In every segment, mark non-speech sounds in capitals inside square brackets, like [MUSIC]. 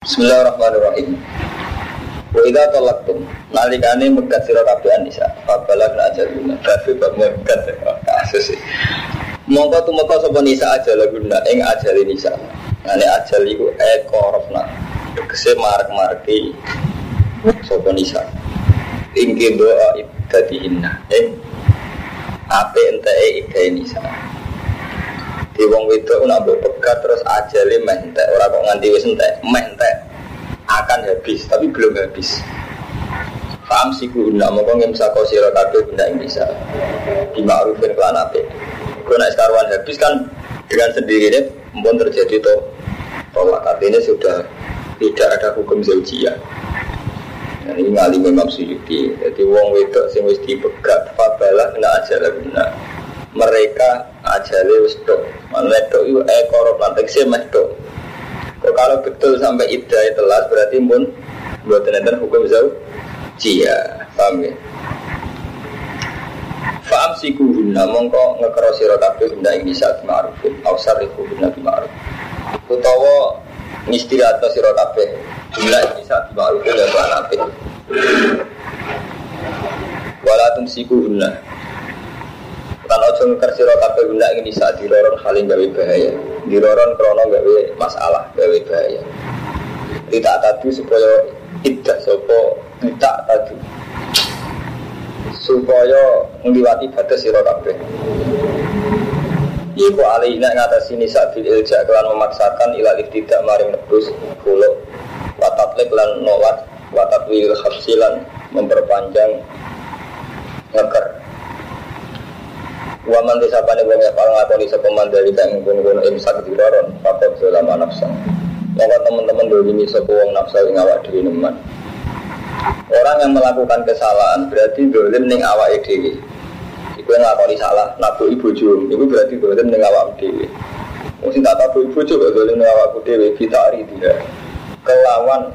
Bismillahirrahmanirrahim. Wa idza talaqtum nalikane megat sira kabeh anisa fabala kena ajaluna kabeh bab megat kasus Mongko tumeka sapa nisa ajal guna ing ajal nisa. Ane ajal iku ekorofna. Tegese marek-mareki sapa nisa. Ing doa ibdatihinna ing ape enteke ide nisa. Di wong wedok nak mbok pegat terus ajale meh entek, ora kok nganti wis entek, meh entek akan habis, tapi belum habis. Paham sih guna, mongko ngemsa kau sira kabeh guna ing bisa. Di ma'rufin kelan. Kau nak sekaruan habis kan dengan sendirinya pun terjadi to tolak artinya sudah tidak ada hukum zaujiyah. Ini ngali memang suyuti. Jadi wong wedok sing wis dipegat fabalah kena aja guna mereka ajale wis tok. Tok itu ekor meh tok. Kok kalau betul sampai iddah telas berarti pun buat enten hukum zau cia, paham ya? Faham si guna mongko ngekero sira kabeh benda ing bisa ma'rufin au sarifu benda ma'ruf. Utawa ngistirahat sira kabeh benda ing bisa ma'rufin ya lan apik. Wala tumsiku ojo ngeker sira kabeh guna ini saat diloron haling gawe bahaya. Diloron krono gawe masalah, gawe bahaya. Tidak tadi supaya tidak sopo tidak tadi supaya ngliwati batas sira kabeh. Iku alihna ngatasi nisa bil ilja kelan memaksakan ilal tidak maring nebus kulo watatlik lan nolak watatwil hafsilan memperpanjang ngeker Waman desa pane wong ya paling ngakoni sapa mandali kang ngono-ngono imsak diroron fakot selama nafsa. Maka teman-teman dulu ini wong nafsa ing awak dhewe nemen. Orang yang melakukan kesalahan berarti dolim ning awake dhewe. Iku ngakoni salah, nabu ibu jum, itu berarti dolim ning awak. Wong sing tak tabu ibu jum dolim ning awakku dhewe ari dia. Kelawan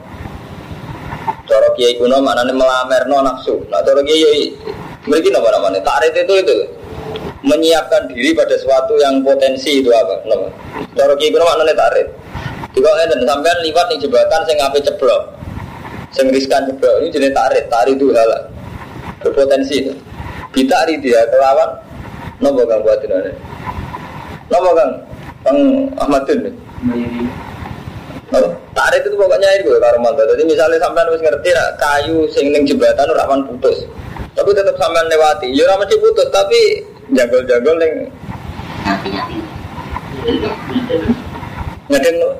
cara kiai kuno maknane melamerno nafsu. Nah cara kiai mriki napa namanya? Tarik itu itu menyiapkan diri pada sesuatu yang potensi itu apa? Nama. Cara kiai kuno maknane tarik. Jika ngeten sampean liwat ning jembatan sing ngape ceblok. Sing riskan ceblok ini jenis tarik, tarik itu hal berpotensi itu. Kita hari dia kelawan nopo kang buat ini. Nopo kang kang Ahmadun. Tarik itu pokoknya itu karo mantu. Jadi misalnya sampean harus ngerti lah, kayu sing ning jembatan ora putus. Tapi tetap sampean lewati. Ya ora mesti putus, tapi jagol-jagol yang ngedeng lo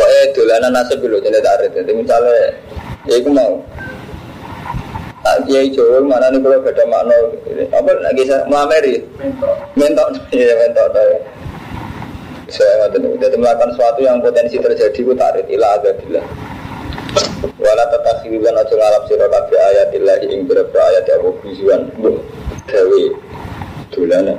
Kok eh dolanan nasib dulu jadi tarik. Jadi misalnya ya itu mau. Tak kiai Jawa mana nih kalau beda makna? Apa lagi saya melameri. Mentok. Ya mentok saya ngerti. Jadi melakukan sesuatu yang potensi terjadi itu tarik. Ilah agabillah Wala tatakhirulan aja ngalap sira ayat illahi ing beberapa ayat ya Allah bijuan mbok gawe dolana.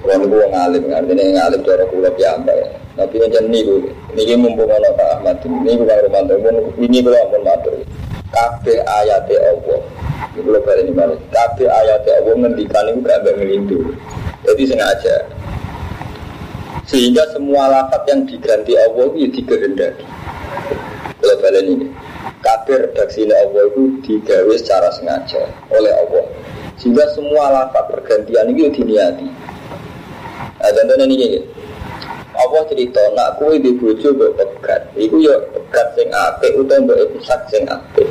Wong ku wong alim artine ngalim cara kula piyambak. Tapi njen niku niki mumpung ana Pak Ahmad niku Kang Romanto ini kula ampun matur. Ayat Allah Ini kula balik balik. Kabeh ayat Allah ngendikan niku gak ngelindu. Jadi sengaja sehingga semua lafat yang diganti Allah itu dikehendaki. Kalau balen ini, kabir redaksi Allah itu digawe secara sengaja oleh Allah. Sehingga semua lafat pergantian itu diniati. Nah, contohnya ini, Allah cerita, nak kue di bojo mbok pegat. Iku ya pegat sing apik utawa mbok imsak sing apik.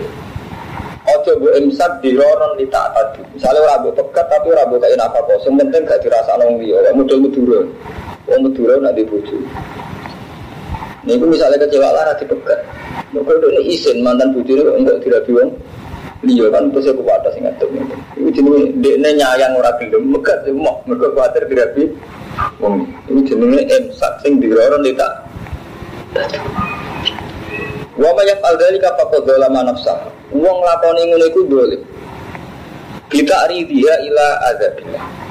Ojo mbok imsak di loron di tak tadi. Misalnya ora mbok pegat tapi ora mbok kain apa kok. Sing penting gak dirasakno wong liya, mudul-mudul. Wong Madura nak dibujuk. Nih, aku misalnya kecewa lah nanti pegat. Mereka udah isin mantan bujuk itu enggak dirabi wong. Iya kan terus aku pada sing ngadep. Iku jenenge dekne nyayang ora gelem megat mau mergo kuwatir dirabi wong. Iku jenenge emsak sing diroron tak. Wa ma yaf'al dzalika faqad dzalama nafsah. Wong lakoni ngono iku dolim. Kita ridha ila adzabillah.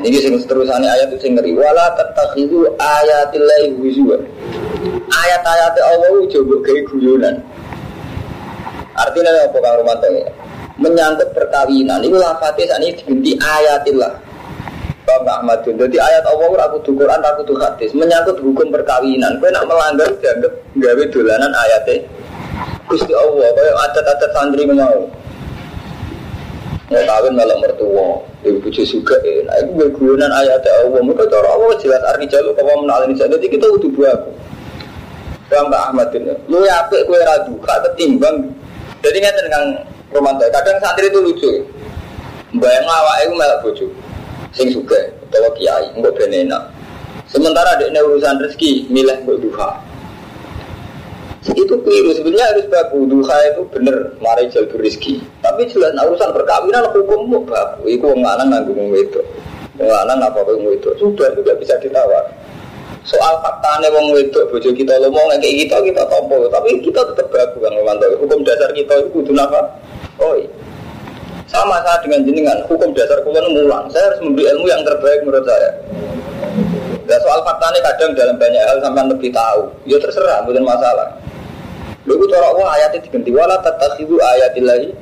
Ini sing terusannya ayat itu sing ngeri. Wala tatakhidu ayatillahi huzwa. Ayat-ayat Allah itu coba kayak guyonan. Artinya apa Kang Romanto ya? Menyangkut perkawinan itu lafate ini diganti ayatillah. Gak Ahmad? Jadi ayat Allah ora kudu Quran, ora kudu hadis, menyangkut hukum perkawinan. Kowe nak melanggar dianggap gawe dolanan ayatnya. Gusti Allah, kaya adat-adat santri mau. Mau kawin malah mertua, ibu bujuk juga Nah, itu gue guyonan ayatnya Allah. Mereka cara Allah jelas arti jalur kamu menalin ini. Jadi kita udah buat. Paham gak Ahmad ini? Lu ya apik kue radu, gak ketimbang. Jadi ngerti kan romantis. Kadang santri itu lucu. Bayang awak itu malah bojo sing suka atau kiai enggak benena sementara ada urusan rezeki milih buat duha itu keliru sebenarnya harus baku duha itu bener mari jalur rezeki. Tapi jelas nah, urusan perkawinan hukum mau baku itu wong lanang nanggung itu wong lanang apa wong itu sudah juga bisa ditawar. Soal faktanya wong wedok bojo kita lo mau kayak kita kita tompo tapi kita tetap baku kan hukum dasar kita itu kudu apa oh sama saya dengan jenengan, hukum dasar kulon mulang. Saya harus memberi ilmu yang terbaik menurut saya. Ya soal faktanya kadang dalam banyak hal sampai lebih tahu. Ya terserah, bukan masalah. Lalu cara Allah ayatnya diganti wala tatakhidu ayatillahi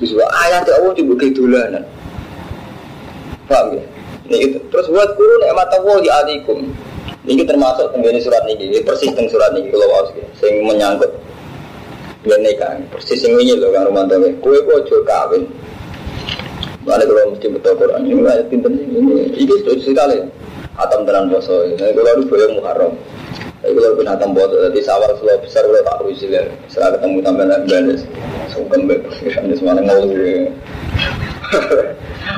Biswa ayat Allah dibuka dolanan. Paham ya? Ini gitu. Terus buat guru nikmat Allah di adikum. Ini termasuk tenggene surat ini, ini persis teng surat ini kalau mau sing menyangkut dengan nikah. Persis sing ini loh kan rumah tangga. Kue kok kawin. Mana kalau mesti betul Quran ini ayat pinter ini ini sudah sekali. Atam terang boso ini kalau lu boleh muharram. Tapi kalau pun atam boso jadi sawar selalu besar kalau tak rugi sih Setelah ketemu tambah lagi beres. Sungkem [LAUGHS] ini semuanya ngeluh. [LAUGHS]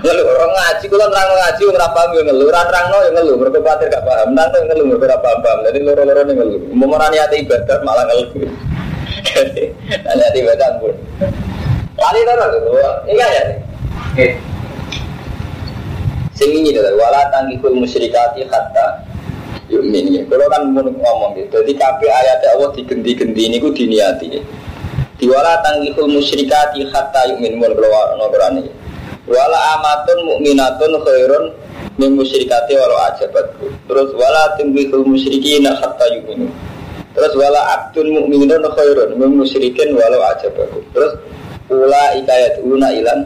Lalu orang ngaji, kalau terang ngaji, orang paham yang ngeluh, orang terang no yang ngeluh, mereka khawatir gak paham, nanti yang ngeluh, mereka paham paham, jadi loro-loro yang ngeluh, mau merani hati ibadah malah ngeluh, [LAUGHS] jadi nanti ibadah pun, kali itu loh, ini kan ya. Sing ini adalah wala tangkikul musyrikati hatta yumin ya. Kalau kan mau ngomong gitu. Jadi kafe ayat Allah digenti-genti ini ku diniati. Diwala tangkikul musyrikati hatta yumin mun keluar nobrani. Wala amatun mukminatun khairun min musyrikati walau ajabatku. Terus wala tangkikul musyrikina hatta yumin. Terus wala abdun mukminun khairun min musyrikin walau ajabatku. Terus ula ikayat una ilan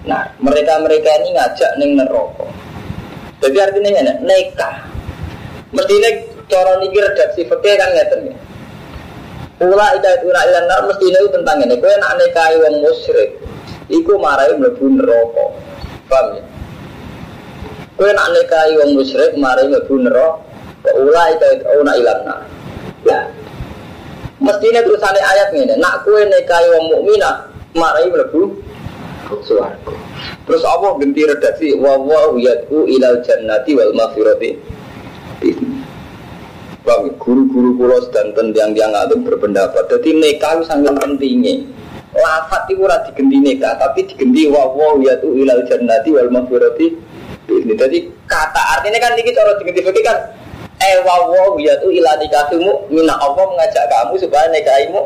Nah, mereka-mereka ini ngajak neng neraka. Jadi artinya ini nekah. Mestinya cara niki redaksi fikih kan ngeten ya. Ula ida ura ilan nar mestinya itu tentang ini. Kowe nak nikahi wong musyrik, iku marai mlebu neraka. Paham ya? Kowe nak nikahi wong musyrik marai mlebu neraka. Ula ida ura ilan nar. Ya. Mestinya tulisannya ayat ini, nak kue nikahi wong mukminah marai mlebu suaraku. Terus Allah ganti redaksi wa wa yad'u ilal jannati wal maghfirati. Bang, guru-guru kulo sedanten yang yang ada berpendapat. Jadi nikah itu sangat pentingnya. Lafat itu ora digenti nikah, tapi digenti wa wa yad'u ilal jannati wal. Ini jadi kata artinya kan ini cara digenti fikih kan eh wa wa yad'u ilal nikahimu mina Allah mengajak kamu supaya nikahimu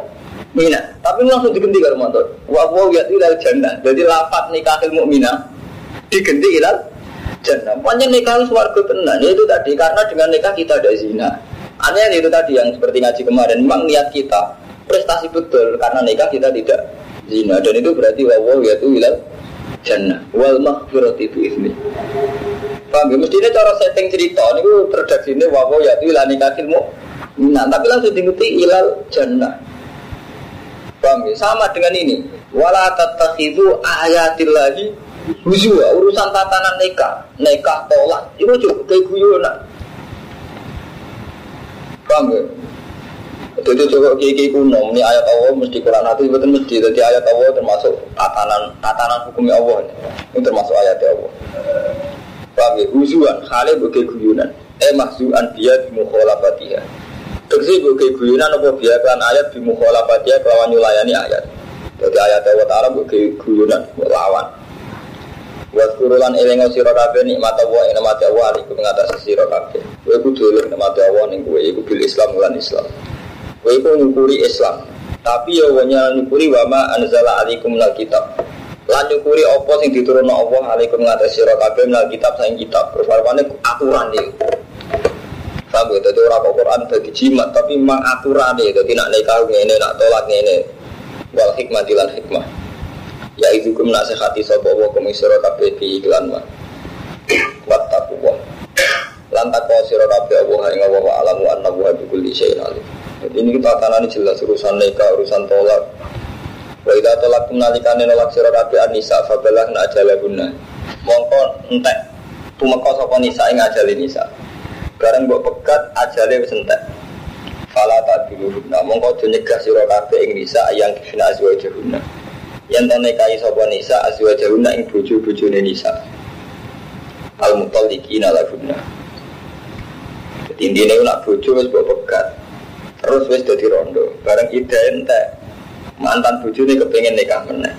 Mina. Tapi langsung diganti kalau mantul. Wa wa ya ilal jannah. Jadi lafat nikahil mukmina diganti ilal jannah. Pokoknya nikah suarga tenan. Itu tadi karena dengan nikah kita ada zina. Aneh itu tadi yang seperti ngaji kemarin. Memang niat kita prestasi betul karena nikah kita tidak zina dan itu berarti wa wa ya ilal jannah wal maghfirati itu ini. Paham ya? Mestinya cara setting cerita ini redaksi ini wa wa ya ilal nikahil mukmina. Tapi langsung diganti ilal jannah. Paham ya? Sama dengan ini. Wala tatakhidu ayatillahi huzwa. Urusan tatanan nikah, nikah tolak, itu juga kayak guyonan. Paham ya? Jadi coba kiki kuno, ini ayat Allah mesti Quran hati betul mesti. Jadi ayat Allah termasuk tatanan tatanan hukumnya Allah. Ini termasuk ayat Allah. Paham ya? Huzuan, khalid bagi guyonan. Eh mahzuan dia di mukhalafatiha. Tegesi gue guyunan apa biar kan ayat di dia kelawan nyulayani ayat. Jadi ayat Allah Ta'ala gue guyunan lawan. Buat kurulan elengo siro kafe nikmat Allah ing nikmat Allah iku mengatasi siro kafe. Gue kudu nikmat Allah ning gue iku bil Islam bulan Islam. Gue iku nyukuri Islam. Tapi ya wanya nyukuri wama anzala alaikum minal kitab. Lan nyukuri apa sing diturunno Allah alaikum mengatasi siro kafe minal kitab saing kitab. Terus aturan iki. Paham ya? Jadi orang Quran bagi jimat, tapi memang aturan ya. Jadi nak nikah ini, nak tolak ini. Wal hikmah dilan hikmah. Ya itu kum nasihati sopo wa komisiro kabeh di iklan mah. wattaqwa lan takwa sira kabeh Allah ing Allah alamu annahu bi kulli syai'in alim. Jadi ini kita akan jelas urusan nikah urusan tolak. Wa idza talaqtum nalikane nolak sira kabeh anisa fabalagna ajalahunna mongko entek. Tumeka sapa nisa ing ajale nisa. Bareng mbok pegat ajale wis entek. Fala tak diluhuna mongko aja nyegah sira kabeh ing nisa yang kina azwajahunna yang tane kai sapa nisa azwajahunna ing bojo-bojone nisa al mutalliqina lahunna jadi intinya nak bojo wis mbok pegat terus wis dadi rondo bareng ide entek mantan bojo ini kepengen nikah meneh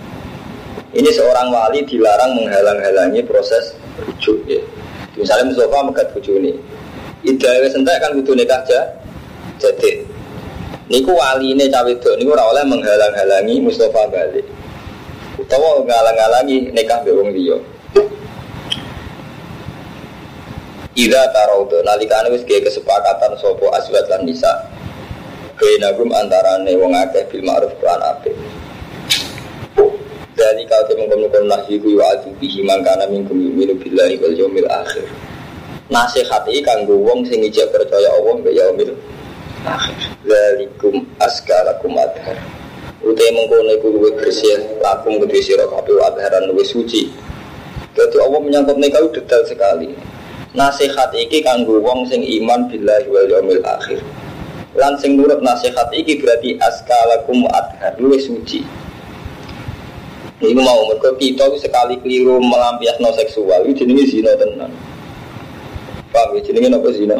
ini seorang wali dilarang menghalang-halangi proses rujuk ya. Misalnya Mustafa megat bojo ini. Ida wis entek kan kudu nikah aja. Jadi niku wali ini cawe niku oleh menghalang-halangi Mustafa balik. Utawa ngalang-halangi nikah be wong liya. Ida taraudo nalikane wis gawe kesepakatan sapa aswat lan nisa. Bainagum antarane wong akeh bil ma'ruf lan apik. Dari kau temen kono nahi ku wa bihi mangkana minkum yu'minu billahi wal yaumil akhir. Nasihat iki kanggo wong sing ijek percaya Allah mbek yaumil akhir. Zalikum askalakum adhar. Utai mengkono iku luwih bersih lakum kedhe sira kabeh wa adharan luwih suci. Jadi Allah menyangkut nikah detail sekali. Nasihat iki kanggo wong sing iman billahi wal yaumil akhir. Lan sing nurut nasihat iki berarti askalakum adhar luwih suci. Ini mau mereka kita sekali keliru melampiasno seksual itu jenenge zina tenan. Paham ya apa zina?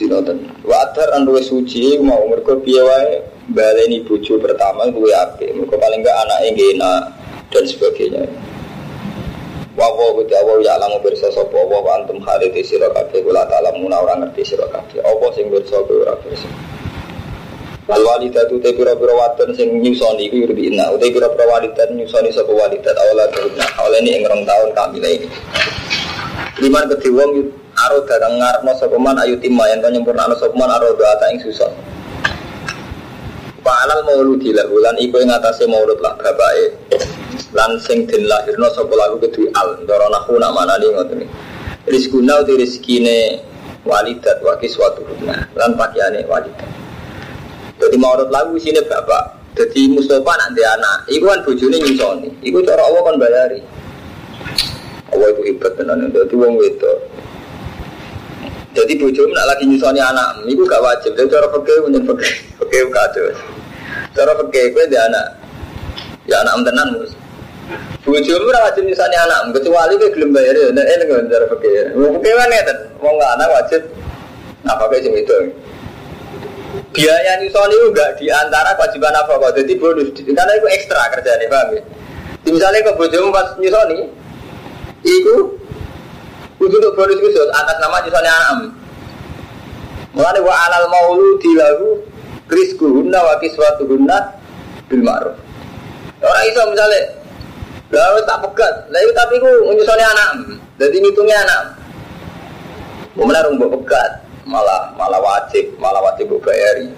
Zina tenan. Wa luwih suci mau mereka piye wae baleni bojo pertama luwih apik. Mereka paling enggak anake ngena dan sebagainya. Wa wa awa ya alamu pirsa sapa wa wa antum khalid sira kabeh kula muna ora ngerti sira kabeh. Apa sing pirsa kowe ora pirsa. Wal walidatu te pira-pira wadon sing nyusoni iku yurbina. Ute pira-pira walidat nyusoni sapa walidat awala durna. Awalane ing rong taun kamile ini. Liman wong aro datang ngarepno sapa man ayu timma yen to nyempurnakno sapa man aro doa ing susah. Fa'alal mauludi lahu lan iku ing atase maulud lah bapake. Lan sing den lahirno sapa lagu kedue al ndara nahu nak manani ngoten. Rizkuna uti rezekine walidat wa kiswatuhuna lan pakaiane walidat. Jadi maurut lagu sini bapak. Jadi Mustafa nanti anak. Iku kan bojone nyusoni. Iku cara Allah kan bayari. Allah itu hebat tenan. Jadi wong wedok. Jadi bojomu nak lagi nyusoni anak, iku gak wajib. Jadi cara fakir punya fakir, fakir kacau. Cara fakir gue dia anak, ya anak tenan mus. Bojomu ora wajib nyusoni anak, kecuali gue gelem bayar ya. Nah, ini kan cara fakir. Mau fakir kan ngeten, mau nggak anak wajib. Nah, pakai sing itu biaya nyusoni itu enggak di antara kewajiban apa kok jadi bonus karena itu ekstra kerjanya paham ya misalnya ke bojomu pas nyusoni itu itu untuk bonus khusus atas nama nyusoni anak mulai wa alal maulu dilagu rizku hunna wa kiswatu hunna bil ma'ruf. Orang iso misalnya lalu tak pegat. Lalu tapi ku nyusoni anak jadi ngitungnya anak melarung buat pegat malah malah wajib malah wajib bayari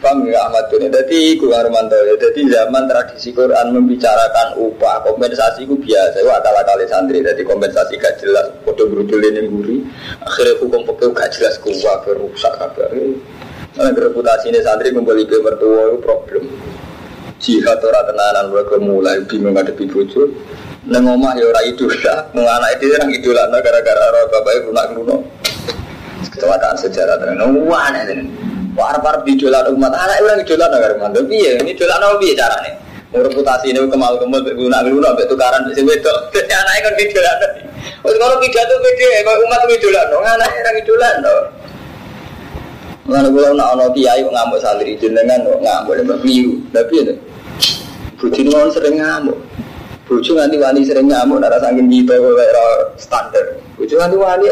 Bang ya Ahmad Duni, jadi iku Armanto ya, jadi zaman tradisi Quran membicarakan upah kompensasi itu biasa, itu akal kali santri, jadi kompensasi gak jelas, foto berudul ini guri, akhirnya hukum pekeu gak jelas kuah berusak kabar, karena reputasi ini santri kembali ke mertua itu problem, jihad orang tenanan mereka mulai bingung ngadepi bocor, neng omah ya ora idola, mau anak itu orang idola, gara-gara roh bapak ibu nak luno, kecelakaan sejarah tenan, wah Warap-warap di dolan umat anak orang di dolan agar mantu. Iya, ini dolan apa biye carane? Reputasi ini kemal kemal guna guna sampai tukaran si wedok. [LAUGHS] Jadi anaknya kan di dolan. Kalau pidato pede, kalau umat di dolan, anaknya orang di dolan. Lalu kalau nak ono kiai ngamuk santri jenengan ngamuk lembah biru, tapi itu bujuk mau sering ngamuk. Bujuk nanti wani sering ngamuk, nara sangkin gitu kayak standar. Bujuk nanti wani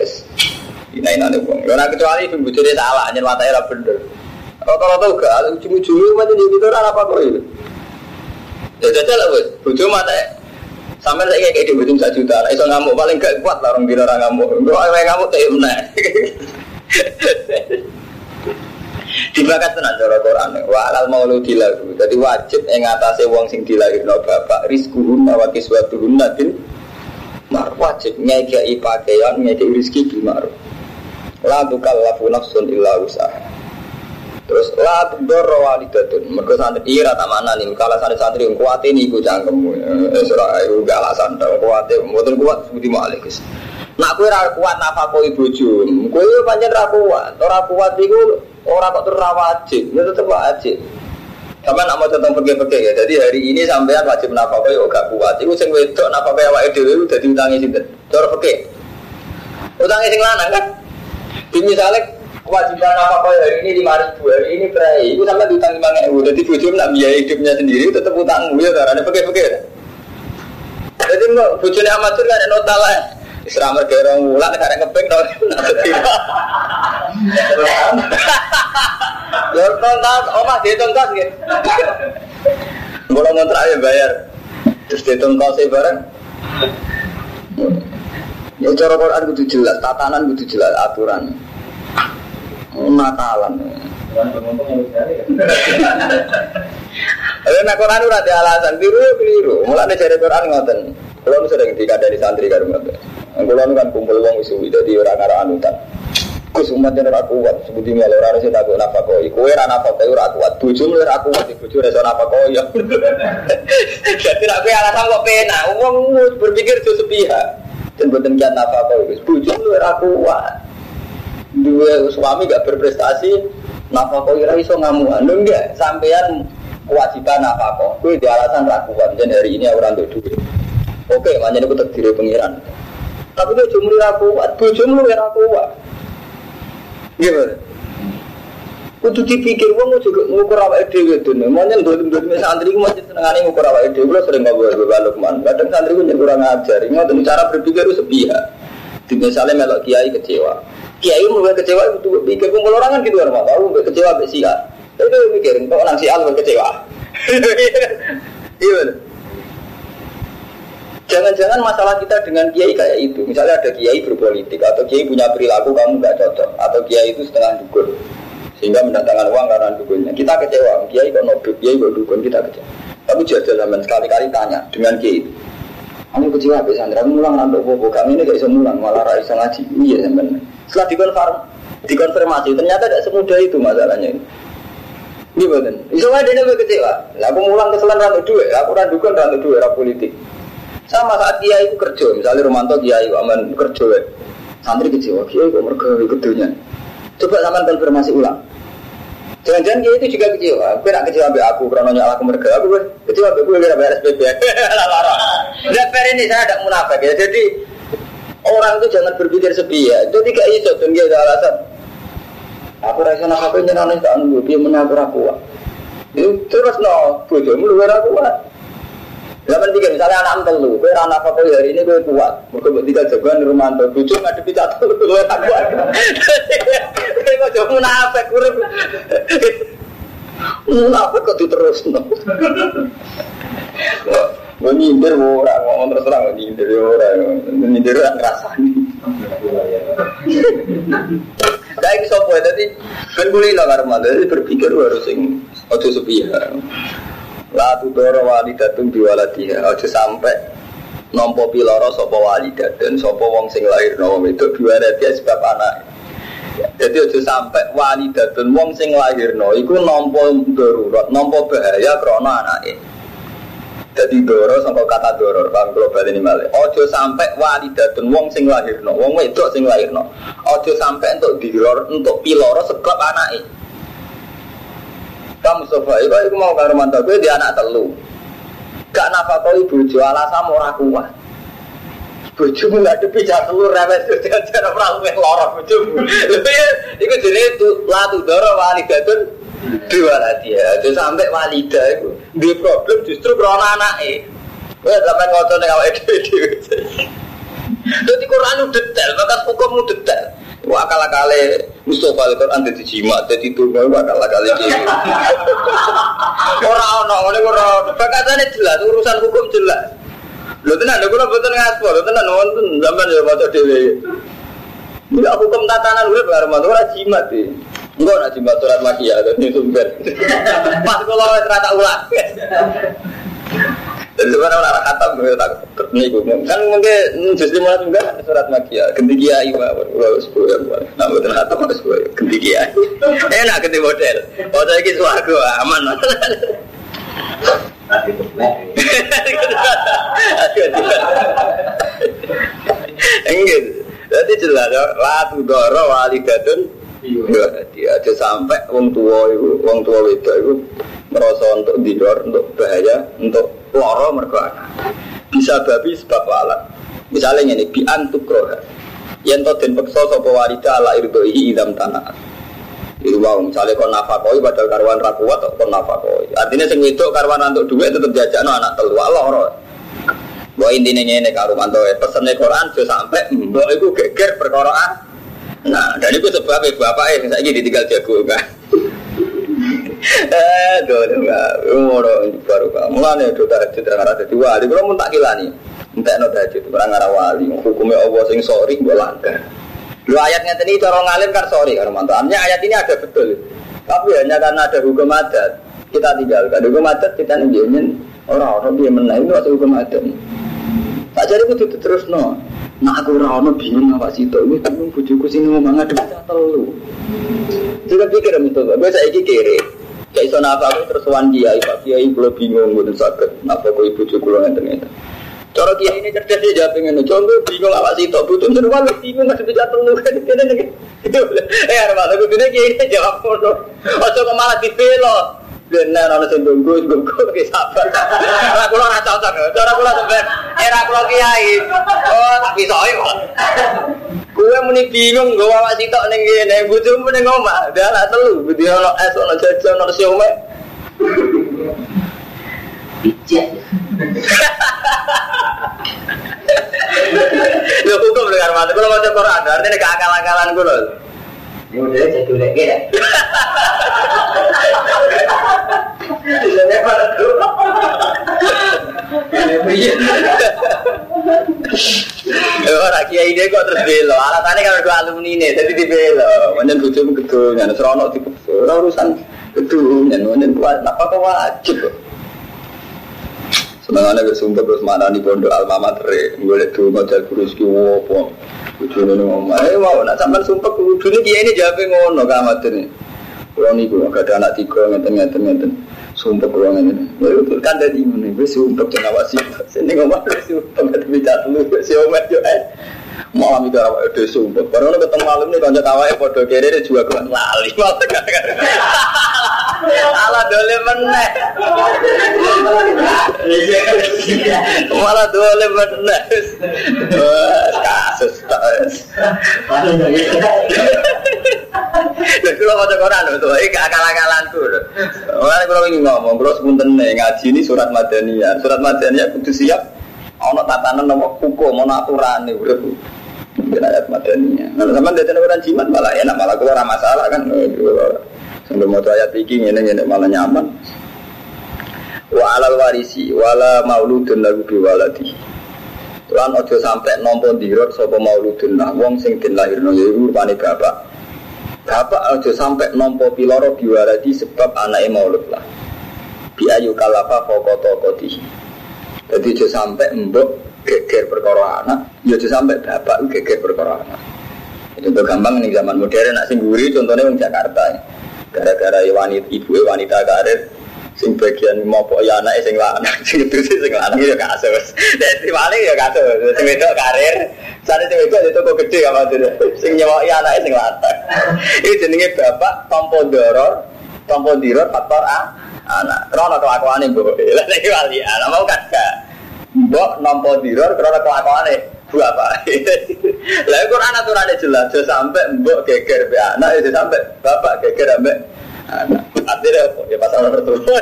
Ina ina nih bang. Karena kecuali ibu bujurnya salah, anjir matanya lah bener. Rata-rata gak, ujung-ujungnya macam jadi itu apa kok itu? Ya jajal bos, bujur matanya. Sampai saya kayak di ujung satu juta, nah, iso ngamuk paling gak kuat lah orang bilang orang ngamuk. Kalau orang ngamuk kayak mana? [LAUGHS] Dibakat tenan cara Quran. Wa alal maulud dilagu. Jadi wajib ing atase wong sing dilahirno bapak rizquhunna wa kiswatuhunna bil mar wajib ngekei pakaian ngekei rezeki bil ma'ruf la tukallafu nafsun illa usaha terus la tudorro walidatun mergo santri ira tak mana nih kalau santri santri yang kuat ini gue cangkem eh surah gak alasan dong kuat mboten kuat seperti malik Nak kue ra kuat nafakoi bojo, kue pancen ra kuat, ora kuat iku ora kok terus wajib, ya tetep wajib. Sama nak mau tentang pergi-pergi ya. Jadi hari ini sampean wajib nafkah ya gak kuat. Iku sing wedok nafkah awake dhewe udah diutangi sinten? Cara pergi. Utangi sing lanang kan. Di misalnya kewajiban nafkah hari ini lima ribu hari ini berai. Iku sampai diutang lima ribu. Jadi bojo nak biaya hidupnya sendiri tetap utang ya karena pergi-pergi. Jadi mau bojone amatur kan ada nota lah. Isra mergo orang wulan nek arek ngepeng to. Lho tonton omah dihitung kos. Kalau ngontrak ya bayar. Terus dihitung kos bareng. Ya cara Quran kudu jelas, tatanan kudu jelas aturan. Natalan. Lalu nak Quran ora ada alasan biru ya keliru. Mulane jare Quran ngoten. Kalau sering dikandani santri karo ngoten. Kulo kan kumpul wong isu jadi orang arah anutan. Gus umat yang ora kuat, sebuti malah orang sing takut nafkah koi. Kue ora nafkah koi ora kuat, bojo ora kuat, bojo ora nafkah koi. [LAUGHS] Jadi kue alasan kok pena, wong berpikir itu sepihak. Dan buatan kian nafkah koi, bojo lu ora kuat. Dua suami gak berprestasi, nafkah koi ora iso ngamuan. Lu enggak, sampean kewajiban nafkah koi, di alasan ora kuat. Dan hari ini orang untuk duit. Oke, makanya aku terdiri pengiran. Tapi dia cuma ora kuat, bojo lu ora kuat. Gimana? Kudu dipikir wong juga ngukur awake dhewe dene. Monyen dolim-dolim santri ku masih senengane ngukur awake dhewe. Kulo sering ngobrol balok man. Kadang santri ku kurang ajar. Ngoten cara berpikir itu sepihak. Misalnya melok kiai kecewa. Kiai mulai kecewa itu pikir kumpul orang kan gitu orang tahu kecewa mbek sia. Itu mikir kok nang sia kecewa. [LAUGHS] Iya. Jangan-jangan masalah kita dengan kiai kayak itu. Misalnya ada kiai berpolitik atau kiai punya perilaku kamu nggak cocok atau kiai itu setengah dukun sehingga mendatangkan uang karena dukunnya. Kita kecewa, kiai kok nobel, kiai kok dukun kita kecewa. Tapi jajal zaman sekali-kali tanya dengan kiai itu. Kamu kecewa be Sandra, mulang nanti bobo kami ini gak bisa mulang, malah rai bisa ngaji. Iya zaman. Setelah dikonfirm, dikonfirmasi ternyata tidak semudah itu masalahnya. Gimana? Bisa aja dia kecewa. Lah aku mulang keselan rantuk duit, aku randukan rantuk duit, rantuk politik. Sama saat dia itu kerja, misalnya Romanto dia itu aman kerja, santri kecewa, kiai kok mereka ikut dunia. Coba sama konfirmasi ulang. Jangan-jangan dia itu juga kecewa. Gue nak kecewa be aku, karena nyala aku mereka. Aku gue kecewa be gue kira bayar SPP. Tidak [LAUGHS] fair ini saya ada munafik ya. Jadi orang itu jangan berpikir sepi ya. Jadi kayak itu dan dia ada alasan. Aku rasa nak apa yang nanya tak nunggu dia menabur aku. Terus no, bojomu luar aku. Zaman tiga misalnya anak telu, kue anak apa kue hari ini kue kuat, mungkin buat tiga jagoan rumah tuh, bucu nggak ada telu, kue tak kuat. Kue kok jauh munafik, kue munafik kok diterus no. Gue nyindir orang, ngomong terus terang, nyindir orang, nyindir orang ngerasani. Saya sopo ya, tadi kan boleh lah karena jadi berpikir harus sing ojo sepihak. La tudoro walidatun biwaladiha Aja sampai Nompo piloro sopo walidatun Sopo wong sing lahir Nompo itu biwaladiha sebab anak. Jadi aja sampai walidatun Wong sing lahir no Iku nompo darurat Nompo bahaya krono anaknya jadi doro sampai kata doro bang global ini malah ojo sampai walidatun wong sing lahir no wong wedok sing lahir no ojo sampai untuk diror untuk piloro sekap anaknya kamu sofa itu aku mau karo mantap gue dia anak telu. Gak napa kau ibu jual alasan ora kuat. Bojomu nggak ada pijak telur rewet [LAUGHS] cara perahu yang lorok bojomu. Itu jadi itu latu doro walidatun dua lagi ya jadi sampai walida itu dia problem justru karena anaknya gue sampai ngotot dengan awal itu jadi Quran itu detail maka hukum itu detail Wah kalah kali Mustafa Al-Quran jadi jimat, jadi tunggal wah kalah kali gitu. Orang orang orang orang, bakatannya jelas, urusan hukum jelas. Lo tenan, lo kalau betul ngaspor, lo tenan nonton zaman ya baca dewi. Enggak hukum tatanan udah pengaruh mantu orang jimat sih. Enggak nak jimat surat makia itu sumber. Pas kalau rata ulang. Jadi sebenarnya orang khatam gue tak terniku. Kan mungkin justru malah juga surat makia. Ganti kiai mah, kalau sepuluh ya buat. Nah betul harus sepuluh. Ganti kiai. Enak ganti model. Oh saya gitu aku aman. Enggak. Jadi jelas, latu doro walidatun dia aja sampai wong tua itu, wong tua itu itu merasa untuk didor, untuk bahaya, untuk loro mereka Bisa babi sebab alat. Misalnya ini bi antuk. Yang to den peksa sapa walida ala idam tanah. Itu wow, misalnya kon nafakoi padahal karuan rakuat atau kon nafakoi. Artinya sing itu karuan untuk duit tetap jajan anak telu loro. Bahwa intinya ini karuan tuh pesennya Quran sudah sampai bahwa itu geger perkara Nah, dan itu sebabnya bapak eh saya ini ditinggal jago kan. Eh, enggak, umur baru kamu Mulane do tahajud ora dadi wali, kula mun tak kilani. Entek no tahajud ora ngara wali, hukumnya Allah sing sorry mbok langgar. Lu ayatnya tadi cara ngalim kan sorry kan mantannya ayat ini ada betul. Tapi hanya karena ada hukum adat kita tinggalkan hukum adat kita nungguin orang-orang dia menaik itu atau hukum adat. Tak jadi itu terus no. Nah aku ora bingung apa sih itu, gue bingung bujuku sini mau mangan demi telu. Pikir itu, gue saya kiri. Kayak iso napa aku terus wan kiai, Pak Kiai bingung mboten sakit. Napa kok ibu kula ngeten ngeten. Cara kiai ini cerdas dia jawab. Contoh bingung apa sih to? Butuh seru kan bingung masih bisa telu kan. Itu eh arep aku dene kiai jawab ngono. Ojo kok malah dibelo. Benar ana sing tunggu tunggu ki sabar. Ora kula ora cocok. Cara kula sampean era kula kiai. Oh, tak bisoke kok. Kue muni bingung gue awak sitok ning kene, bojomu ning omah. Dah lah telu, budi ono es ono jajan ono siomay. Bijak. Lho hukum dengar mata, kalau baca Quran, artinya keakal-akalan gue loh. Ini udah jadi lagi ya. Ora kiai dia kok terus belo. Alasannya kalau dua alumni ini, jadi di belo. Mending bujumu gedung, serono di urusan gedung, mending kuat. Apa kok wajib? Sebenarnya bersumber terus mana pondok alma mater, boleh tuh modal kurus kiwo pom. Ujungnya ngomong, eh mau nak sumpah ujungnya dia ini jawabnya ngono kamat ini. Kalau nih gue gak ada anak tiga ngeten ngeten. Sumpah gue ngeten. Lalu tuh kan dari mana? Gue sumpah kenapa wasi. Sini ngomong gue sumpah gak bisa. Gue si omet yo eh. Malam itu apa? Udah sumpah. Baru ketemu malam nih kawai podo kiri dia juga gue lali. [LAUGHS] Malah dole meneh. Malah dole meneh. Kasus Jadi kalau mau Quran itu, ini akal-akalan tuh. Makanya kalau ingin ngomong, kalau sepunten ngaji ini surat madaniyah. Surat madaniyah kudu siap. Ono tatanan nomor hukum, ono aturan nih, udah Mungkin ayat madaniyah. Nah, sama dari orang jimat malah enak, malah keluar masalah kan. Sampai mau ayat ini, ini, ini malah nyaman. Wa alal warisi, wala mauludun lagu biwaladi. Lan ojo sampai nompo dirot sapa mauludun lah wong sing den lahirno yaiku rupane bapak. Bapak ojo sampai nompo piloro biwaladi sebab anake maulud lah. Bi ayu kalafa fokoto koti. Jadi ojo sampai mbok geger perkara anak, ya ojo sampai bapak geger perkara anak. Itu gampang nih zaman modern nak sing contohnya wong Jakarta. Gara-gara wanita ibu wanita karir sing bagian mopo ya anak sing lanang [LAUGHS] sing itu sih sing lanang ya kasus. Dadi paling ya kasus sing itu karir. Sare sing itu itu kok gede apa tuh sing nyawa ya anak sing lanang. [LAUGHS] Itu jenenge bapak tompo doror tompo diror faktor a. Anak krono kelakuane mbok. [LAUGHS] Lha iki wali anak mau kan gak? Mbok nompo diror krono kelakuane. bu apa [LAUGHS] lah Quran aturannya jelas sampai mbok geger be anak itu sampai bapak geger ambek anak Artinya apa? Ya pasal nomor tua.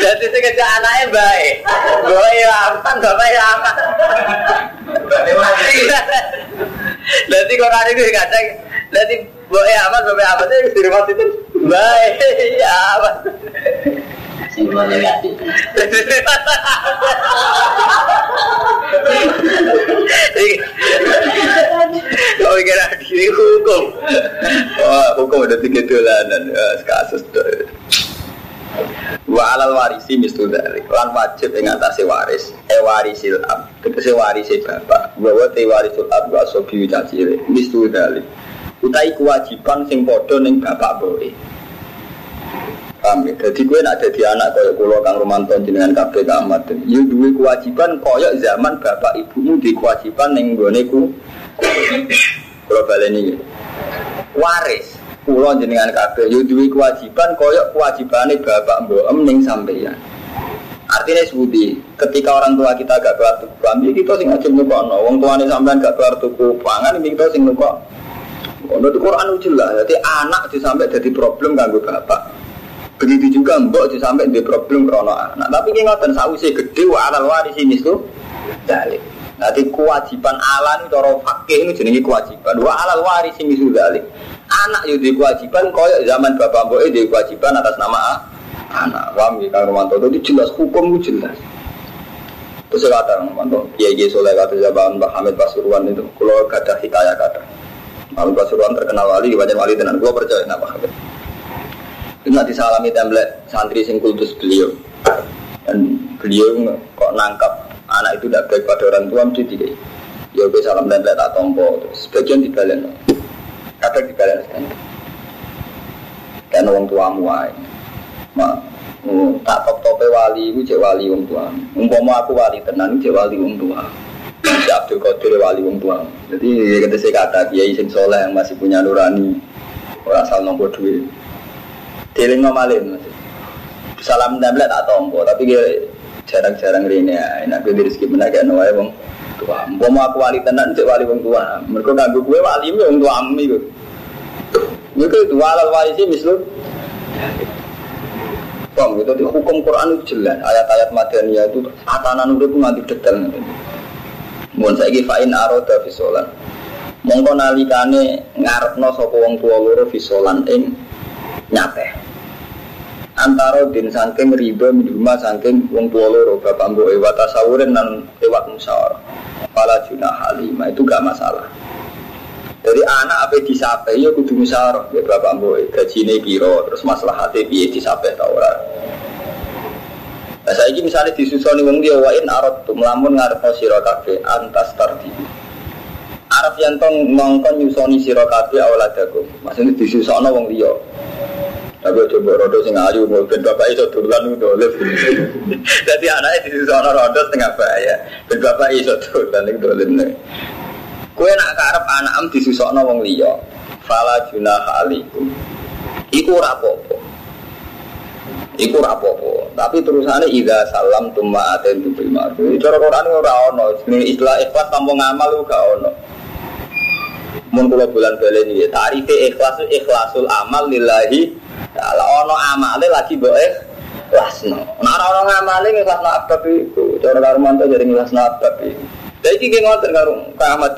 Jadi sing kerja anaknya baik. Gue ya aman, bapak ya aman. Nanti kalau itu kadang nanti gue ya aman, bapak ya aman. Di rumah itu baik, ya aman. Kau kira diri hukum. Wah, hukum udah tiga dolanan. Kasus. Wa alal warisi mistu dari lan wajib ing atase waris e warisil ab tegese warisi bapak bahwa te warisul ab wa sobi cacile mistu dari utai kewajiban sing padha ning bapak boe Paham ya? Jadi gue nak jadi anak kaya kulo Kang Romanto jenengan kabeh Kang Ahmad. Yo duwe kewajiban kaya zaman bapak ibumu di kewajiban ning gone ku. Kulo baleni. Waris kulo jenengan kabeh yo duwe kewajiban kaya kewajibane bapak mbok ning sampeyan. Artinya sebuti, ketika orang tua kita gak keluar tuku kami, kita sing ngajib nukokno. Wong tuane sampean gak keluar tuku pangan, kita sing nukok. Ono Quran jelas, jadi anak sampai jadi problem kanggo bapak. Begitu juga mbok sampai di problem krono anak. Tapi ki ngoten sausi gede wa alal ini tuh dalil. Nanti kewajiban ala ini cara fakih ini jenenge kewajiban. Wa alal waris ini sudah Anak yo di kewajiban koyo zaman bapak mbok di kewajiban atas nama anak. Paham ya Kang Romanto itu jelas hukum itu jelas. Terus kata Romanto, Kiai Kiai Soleh kata zaman Mbak Hamid Pasuruan itu, kalau kata hikayat kata. Hamid Pasuruan terkenal wali, wajan wali tenan. Gue percaya nama Hamid. Itu nanti salami template santri sing kultus beliau. Dan beliau kok nangkap anak itu tidak baik pada orang tua mesti tidak. Ya gue salam template tak tompo. Sebagian dibalen. Kadang dibalen kan. Kan orang tuamu aja. Mak, oh, tak top tope wali, gue cek wali orang tua. Umpama aku wali tenan, cek wali orang tua. Si Abdul Qadir wali orang tua. Jadi kata saya kata kiai sing soleh yang masih punya nurani, orang asal nombor duit. Deling malin Salam tablet tak tompo, tapi jarang-jarang rene ya. Enak gue rezeki menaga wae wong tua. Mau aku wali tenan cek wali wong tua. Mereka ganggu gue wali wong tua ami. Mereka itu walal wali sih mislu. Bang, itu di hukum Quran itu jelas. Ayat-ayat Madaniyah itu atanan udah pun nanti detail. Mohon saya fa'in aroda fisolan. Mongko nalikane ngarepno sapa wong tua loro fisolan ing nyate antara din saking riba minuma saking wong tua loro bapak mbok ewa tasawurin dan lewat musyawarah pala junah halimah itu gak masalah jadi anak apa disape ya kudu musyawarah ya bapak mbok gajine piro terus masalah hati piye disape ta ora Nah, saya ini misalnya disusoni wong dia wain arot tuh melamun ngarep sira kabeh antas tardi. Arab yang tong mongkon nyusoni sira kabeh awaladakum. Maksudnya disusono wong dia. Tapi coba rodo sing ayu, ben bapak iso turulan itu lift. Jadi anaknya di sana rodo setengah bahaya. Ben bapak iso turulan itu lift. Kue nak karep anak am disusokno wong liya. Fala junah alaikum. Iku rapopo. Iku rapopo. Tapi terusannya ida salam tumma aten tu prima. Cara Quran ora ono. Istilah ikhlas tanpa ngamal gak ono. Mun kula bulan balen iki tarife ikhlas ikhlasul amal lillahi kalau ono amale lagi boleh lasno. Nah ono ngamale ngikhlasno abab iku. Cara karumanto jadi ngikhlasno abab iku. Jadi iki ngoten karo Kang Ahmad.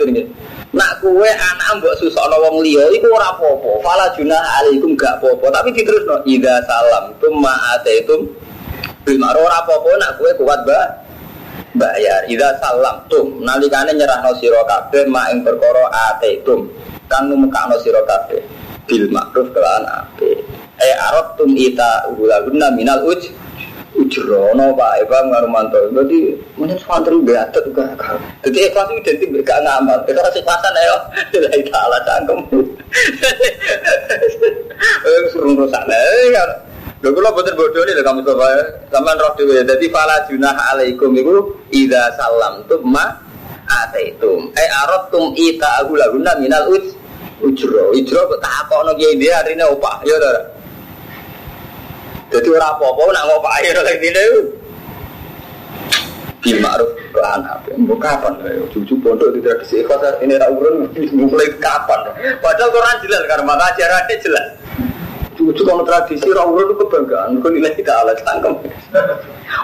Nak kue anak mbok susokno wong liya iku ora apa-apa. Fala junah alaikum gak apa-apa. Tapi diterusno ida salam tum ma'ataitum bil ma'ruf ora apa-apa nak kue kuat ba bayar. Ida salam tum nalikane nyerahno sira kabeh mak ing perkara ataitum kang numekakno sira kabeh bil ma'ruf kelan apik eh arab tum ita guna minal uj ujrono pak. Eva ngarumanto berarti mungkin santri berat juga jadi ikhlas itu identik berkah ngamal. Itu kasih pasan ayo. [LAUGHS] Tidak taala cangkem [LAUGHS] suruh rusak. Kan. Lho kula boten bodoh nih kamu coba sampean roh dhewe. Dadi fala junah alaikum iku idza salamtum ma ataitum. Eh aradtum ita agulaguna minal uj ujro. Ujro kok tak kono kiai dia hari ini opah ya ora. Jadi orang apa-apa nak ngopak air lagi ini. Ma'ruf kelan apa? Mau kapan? Cucu pondok di tradisi ikhlas ini tak urun mulai kapan? Padahal Quran jelas karena maka ajarannya jelas. Cucu kalau tradisi urun itu kebanggaan. Kau nilai kita alat tangkem.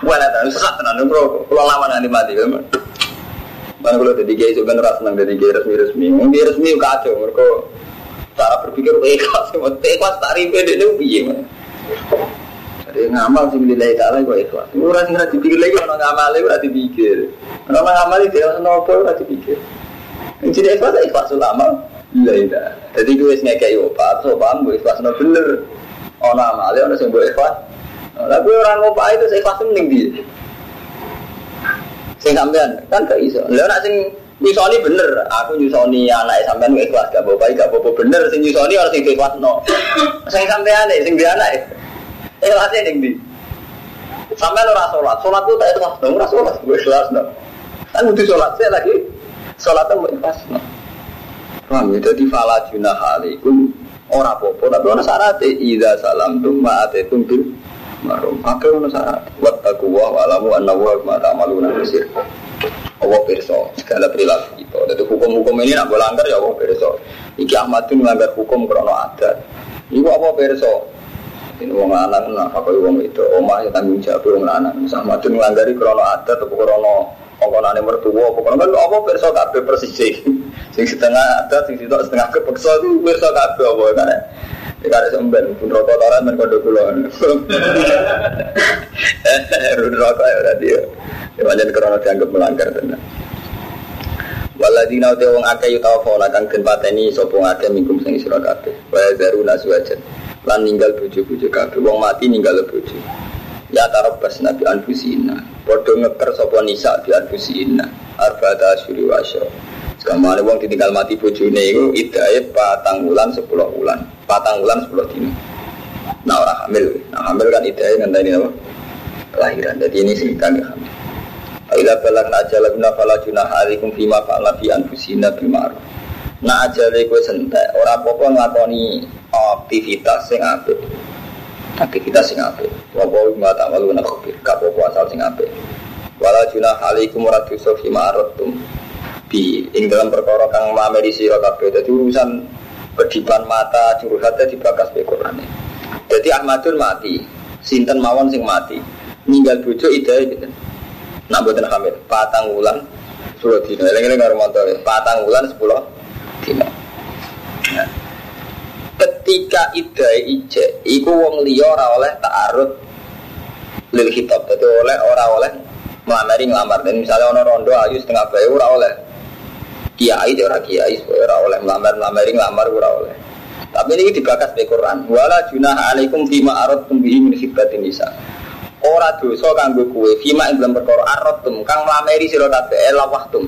Wah, tahu sesat tenan bro. Kalau lama nanti mati kan. Mana kalau jadi gay sebenarnya senang jadi gay resmi resmi. Mungkin resmi kacau. Mereka cara berpikir ikhlas. Ikhlas tak ribet itu piye jadi ngamal sing nilai taala kok ikhlas. Ora sing ora dipikir lagi ono ngamal ora dipikir. Ono ngamal itu ono apa ora dipikir. Jadi ikhlas ikhlas ulama. Iya iya. Jadi gue sing ngekek yo Pak, so paham gue ikhlas no bener. Ono amal ono sing gue ikhlas. Tapi orang ngopak itu saya kelas mending dia. Sing sampean kan gak iso. Lah nek sing nyusoni bener, aku nyusoni anak sampean ikhlas gak bapak gak bapak bener sing nyusoni orang sing ikhlas no. Sing sampean sing dia anak. Ikhlasnya ning ndi? Sampai ora sholat, sholat itu tak ikhlas dong, ora sholat, gue ikhlas dong. Kan butuh sholat saya lagi, sholat itu ikhlas dong. Paham ya? Jadi fala junah alaikum ora apa-apa, tapi ana syarat idza salam tum ma'atetum bil marum. Akeh ana syarat. Wattaqu wa alamu annahu ma ta'maluna basir. Allah pirsa segala perilaku kita. Jadi hukum-hukum ini nak langgar ya Allah pirsa. Iki Ahmad itu melanggar hukum krono adat. Iku apa pirsa? Ini wong lanang nah apa wong itu omah ya tanggung jawab wong lanang. Sama tuh ngelanggari krono adat atau krono ongkonane mertua apa kan apa perso kabeh persis sing setengah adat sing sitok setengah kepeksa itu perso kabeh apa kan. Ya kare semben pun rokok toran men kondo kula. [LAUGHS] Run rokok ya tadi ya. Ya pancen krono dianggap melanggar tenan. Waladina uti wong akeh yutawa kang den pateni sapa ngakeh mingkum sing sira kabeh. Wa zaruna suwajan lan ninggal bojo-bojo kabeh wong mati ninggal bojo ya tarabas nabi anfusina padha ngeker sapa nisa di anfusina arba'ata asyuri wa asyra Sekamane wong ditinggal mati bojone iku idae patang wulan 10 wulan. Patang wulan 10 dino. Nah orang hamil, nah hamil kan idae ngenteni apa? Kelahiran. Jadi ini sing kami hamil. Ila balak ajalagna fala junah alaikum fima fa'ala fi anfusina bil. Nah ajale kowe sentek, ora apa-apa aktivitas sing apik. Aktivitas sing apik. Wa wa ma ta'malu na khabir, gak apa asal sing apik. Wala junah alaikum ora dosa fi ma'aratum. Bi ing dalam perkara kang mameri sira kabeh. Dadi urusan bedipan mata curhatnya dibakas be Qur'ane. Jadi Ahmadun mati, sinten mawon sing mati. Ninggal bojo ide gitu. Nak hamil, patang wulan 10 dina. Eling-eling karo mantu, patang wulan 10 dina. Nah, ketika idai ije iku wong liya ora oleh ta'arud lil kitab dadi oleh ora oleh melamari ngelamar. Dan misalnya ono rondo ayu setengah bayi ora oleh. Kiai dia ora kiai ora oleh. Melamar melamari ngelamar ora oleh. Tapi ini dibakas di Quran. Wala junah alaikum fima aradtum bihi min khibbatin nisa. Ora dosa kanggo kowe fima ing dalam perkara aradtum kang melamari sira kabeh lawahtum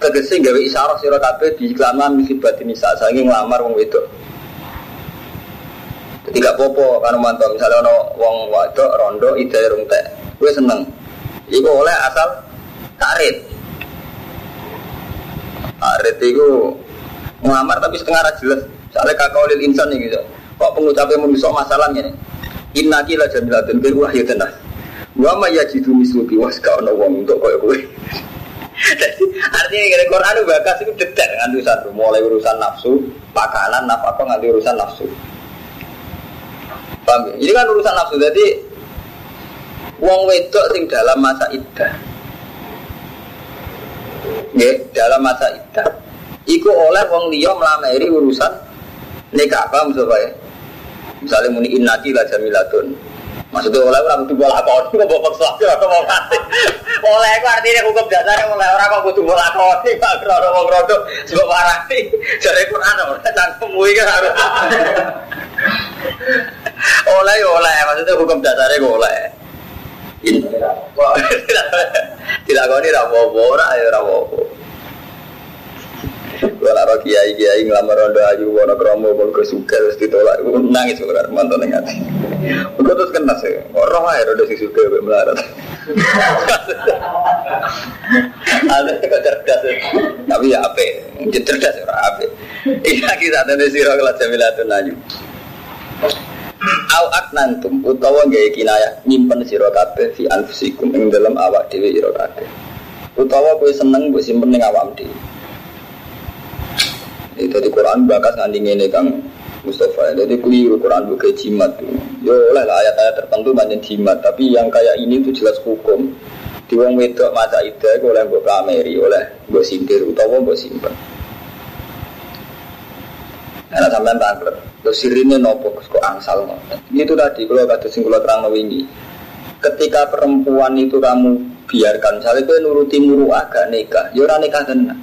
tegese gawe isyarah sira kabeh di iklaman min khibbatin nisa. Saking nglamar wong wedok tidak popo kan mantap misalnya ono wong wadok rondo ide rung teh gue seneng. Iku oleh asal karet karet itu ngelamar tapi setengah ra jelas. Soalnya kakak olil insan nih gitu kok pengucapnya manusia masalahnya nih inna kila jamilatun bil wahyu tenah wa ma yajidu misluki waska ono wong untuk koyo kowe. [LAUGHS] Artinya kira Quran bakas itu dedak dengan urusan. Mulai urusan nafsu pakanan nafkah nganti urusan nafsu Paham ya? Ini kan urusan nafsu. Jadi wong wedok sing dalam masa iddah. Ya, dalam masa iddah. Iku oleh wong liya melamari urusan nikah apa maksud ya? Misalnya muni innaki la jamilatun. Maksudnya oleh orang bola kau ini mau paksa atau mau kasih. Oleh artinya hukum dasarnya oleh orang kau kudu bola ini pak mau krono sebab warati. Jadi Quran orang cangkem kan harus. oleh ya oleh maksudnya hukum dasarnya gue oleh tidak kau ini rapopo ora gue laro kiai kiai ngelamar rondo ayu wono kromo pun kesuka terus ditolak nangis gue mantan yang hati terus kena sih roh aja rondo si suka gue melarat. Ada cerdas tapi ya apa cerdas ya apa iya kita di sirah kelas jamilatun lanjut Au aknantum utawa gawe kinaya nyimpen sira kabeh fi anfusikum ing dalam awak dhewe kabeh. Utawa kowe seneng mbok simpen ning awak dhewe. Itu di Quran bakas nganti ngene Kang Mustafa. Jadi keliru Quran buka jimat. Yo oleh ayat-ayat tertentu banyak jimat, tapi yang kayak ini itu jelas hukum. Di wong wedok masa itu oleh mbok kameri, oleh mbok sindir utawa mbok simpen. Karena sampai tangklet, terus sirine nopo kok angsal. Itu tadi kalau kata singkulo terang ini. Ketika perempuan itu kamu biarkan, misalnya kau nuruti muru agak nikah, ya orang nikah tenan.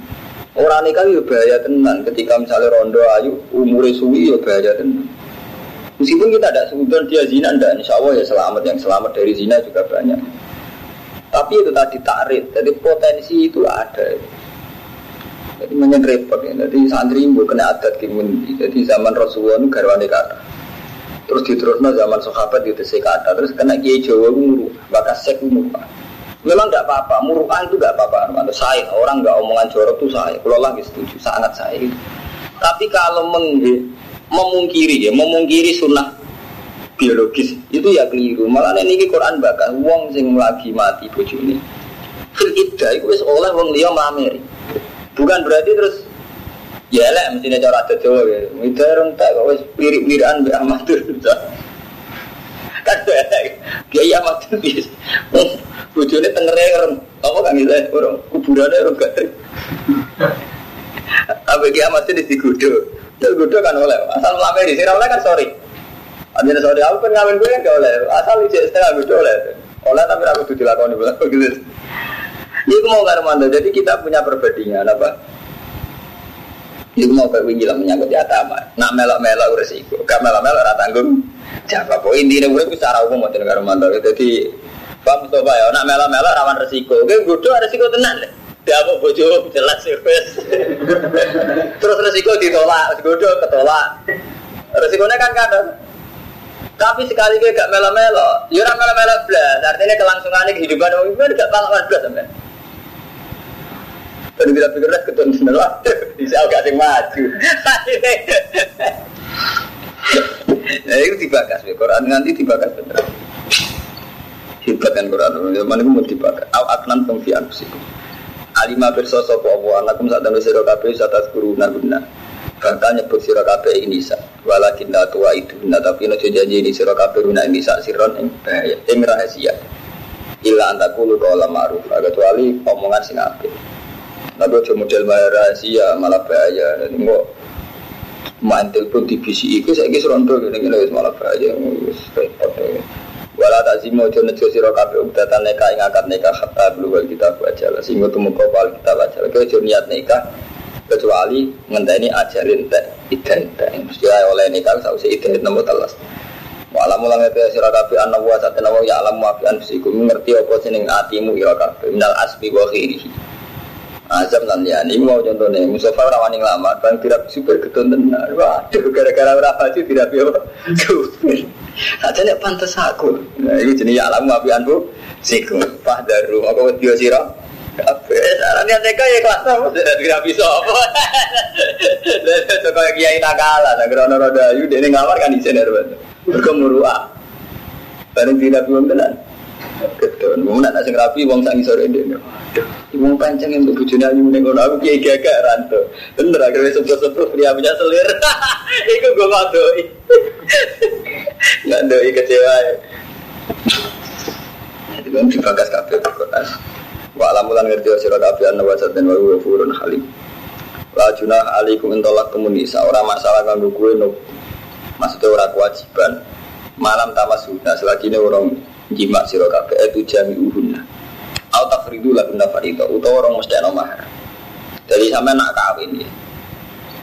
Orang nikah ya bahaya tenan. Ketika misalnya rondo ayu umure suwi ya bahaya tenan. Meskipun kita tidak sebutkan dia zina, dan insya Allah ya selamat. Yang selamat dari zina juga banyak. Tapi itu tadi tarik, jadi potensi itu ada. Jadi banyak repot ya. Jadi santri ibu kena adat kimun. Jadi zaman Rasulullah itu garwane kata. Terus diterusnya zaman sahabat itu kata. Terus kena kiai Jawa muru, bakas sek muru. Memang tidak apa-apa, muruah itu tidak apa-apa. Saya orang nggak omongan jorok itu saya. Kalau lagi setuju, sangat saya. Tapi kalau mengge, memungkiri ya, memungkiri sunnah biologis itu ya keliru. Malah ini Quran bakal wong sing lagi mati bojone. Fil iddah itu wis oleh wong liya. Bukan berarti terus ya lah mestinya cara ada Jawa ya. Itu orang tak kok wis amatur. Kan ya, Kiai amatur bis. Bojone tengere kerem. Apa kan gitu orang kuburane orang gak. Apa kiamat ini digodo. Terus godo kan oleh. Asal lama di sini oleh kan sorry. Ambil sorry aku kan ngamen gue kan gak oleh. Asal ijek setengah godo oleh. Oleh tapi aku tuh dilakukan gitu. Itu mau Armando, jadi kita punya perbandingan apa? Itu mau wingi lah menyangkut atama. Nak melok-melok resiko, gak melok-melok tanggung. Jawab poin intinya gue secara umum mau tinggal Armando. Jadi Pak Mustafa ya, nak melok-melok rawan resiko. Gue gudo resiko tenang deh. Dia mau bojo jelas sih wes. [LAUGHS] Terus resiko ditolak, gudo ketolak. Resikonya kan kadang tapi sekali gue gak melo-melo, ya melo-melo belas. Artinya kelangsungannya kehidupan orang itu gak pengalaman belas sampai. Dan kita pikir lah ketemu sebenarnya bisa gak sing maju. [LAUGHS] Nah itu dibahas ya Quran nanti dibahas bener. Hebat kan Quran, zaman itu mau dibahas. Aw aknan tum anfusikum. Alima berso sopo abu anakum saat anu sira kabeh satas guru guna. Bakal nyebut sira ini sa. Walakin la tua itu nah tapi nek janji ini sira kabeh guna ini sa siron ing bahaya ing rahasia. Illa antakulu qala ma'ruf kecuali omongan sing apik. Tapi aja model rahasia malah bahaya. Jadi kok main telepon di BCI itu saya kisah rontok gini gini malah bahaya. Repot ya. Wala tak mau jono siro kafe ubdatan neka ing akad neka belum kita baca lah. Sehingga temu kopal kita baca. Kau jono niat neka kecuali ngenteni ajalin teh idan teh. Mesti oleh neka sausi idan nomor telas. Walau mulang itu sira kafe anak wa satena wa ya alam wa fi anfusikum apa atimu ira kafe minal asbi wa. Azam lan ini mau contohnya Mustafa orang maning lama kan tidak super ketun tenar. Waduh gara-gara sih tidak biar super. Aja nek pantas aku. Nah ini jenis alam apian bu. Siku aku dia siro. Apa? Sarannya mereka ya kelas apa? Tidak bisa apa? Jadi kiai nakala, nah krono roda ayu dia ngamar kan isen ya Berkemurua. Bareng tidak belum tenar. Ketun, mau nak nasi rapi, wong sangi sore ini. Wong pancing yang bujune ayu ning aku kiai gagak ranto. Bener akhirnya sebut-sebut pria punya selir. [LAUGHS] Iku gue ngadoi. Ngadoi [LAUGHS] kecewa ya. Jadi kan dibagas kabeh Quran. Wa alamulan ngerti sira kabeh ana wasat dan wa furun halim. La junah alaikum intolak kemuni seorang masalah kanggo kowe no. Maksudnya orang kewajiban malam tamasuna selagi ini orang jima sira kabeh itu jami uhunna. Au tafridu lagunna farida utawa orang mesti ana mahar. Jadi sampai nak kawin ya.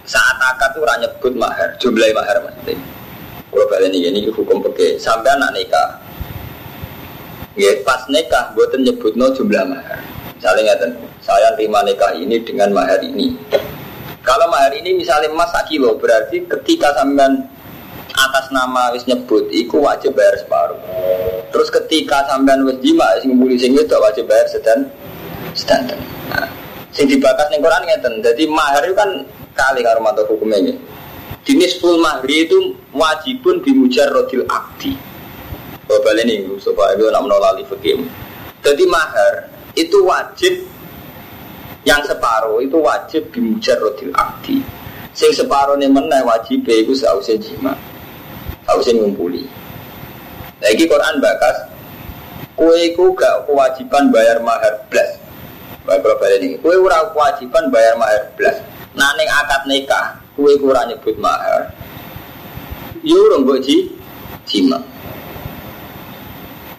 Saat akad tuh ora nyebut mahar jumlah mahar maksudnya. Kalau balik ini ini hukum pakai sampai anak nikah. Ya pas nikah buatan nyebut no jumlah mahar. Misalnya ngeten saya terima nikah ini dengan mahar ini. Kalau mahar ini misalnya emas kilo berarti ketika sampean atas nama wis nyebut iku wajib bayar separuh. Terus ketika sampean wis jima sing mbuli sing itu wajib bayar sedan sedan. Nah, sing dibakas ning Quran ngeten. Jadi mahar itu kan kali karo hukumnya jenis full mahri itu wajibun bimujar rodil akdi Bapak ini supaya itu nak menolak fikih. Jadi mahar itu wajib yang separuh itu wajib bimujar rodil akdi sing separuh ini mana wajib itu seharusnya jima harusnya ngumpuli. Lagi Quran bakas, kue ku gak kewajiban bayar mahar blas. Baik kalau balik ini, kue ora kewajiban bayar mahar blas. Nah neng akad nikah, kue kurang nyebut mahar. Yo orang boji, jima.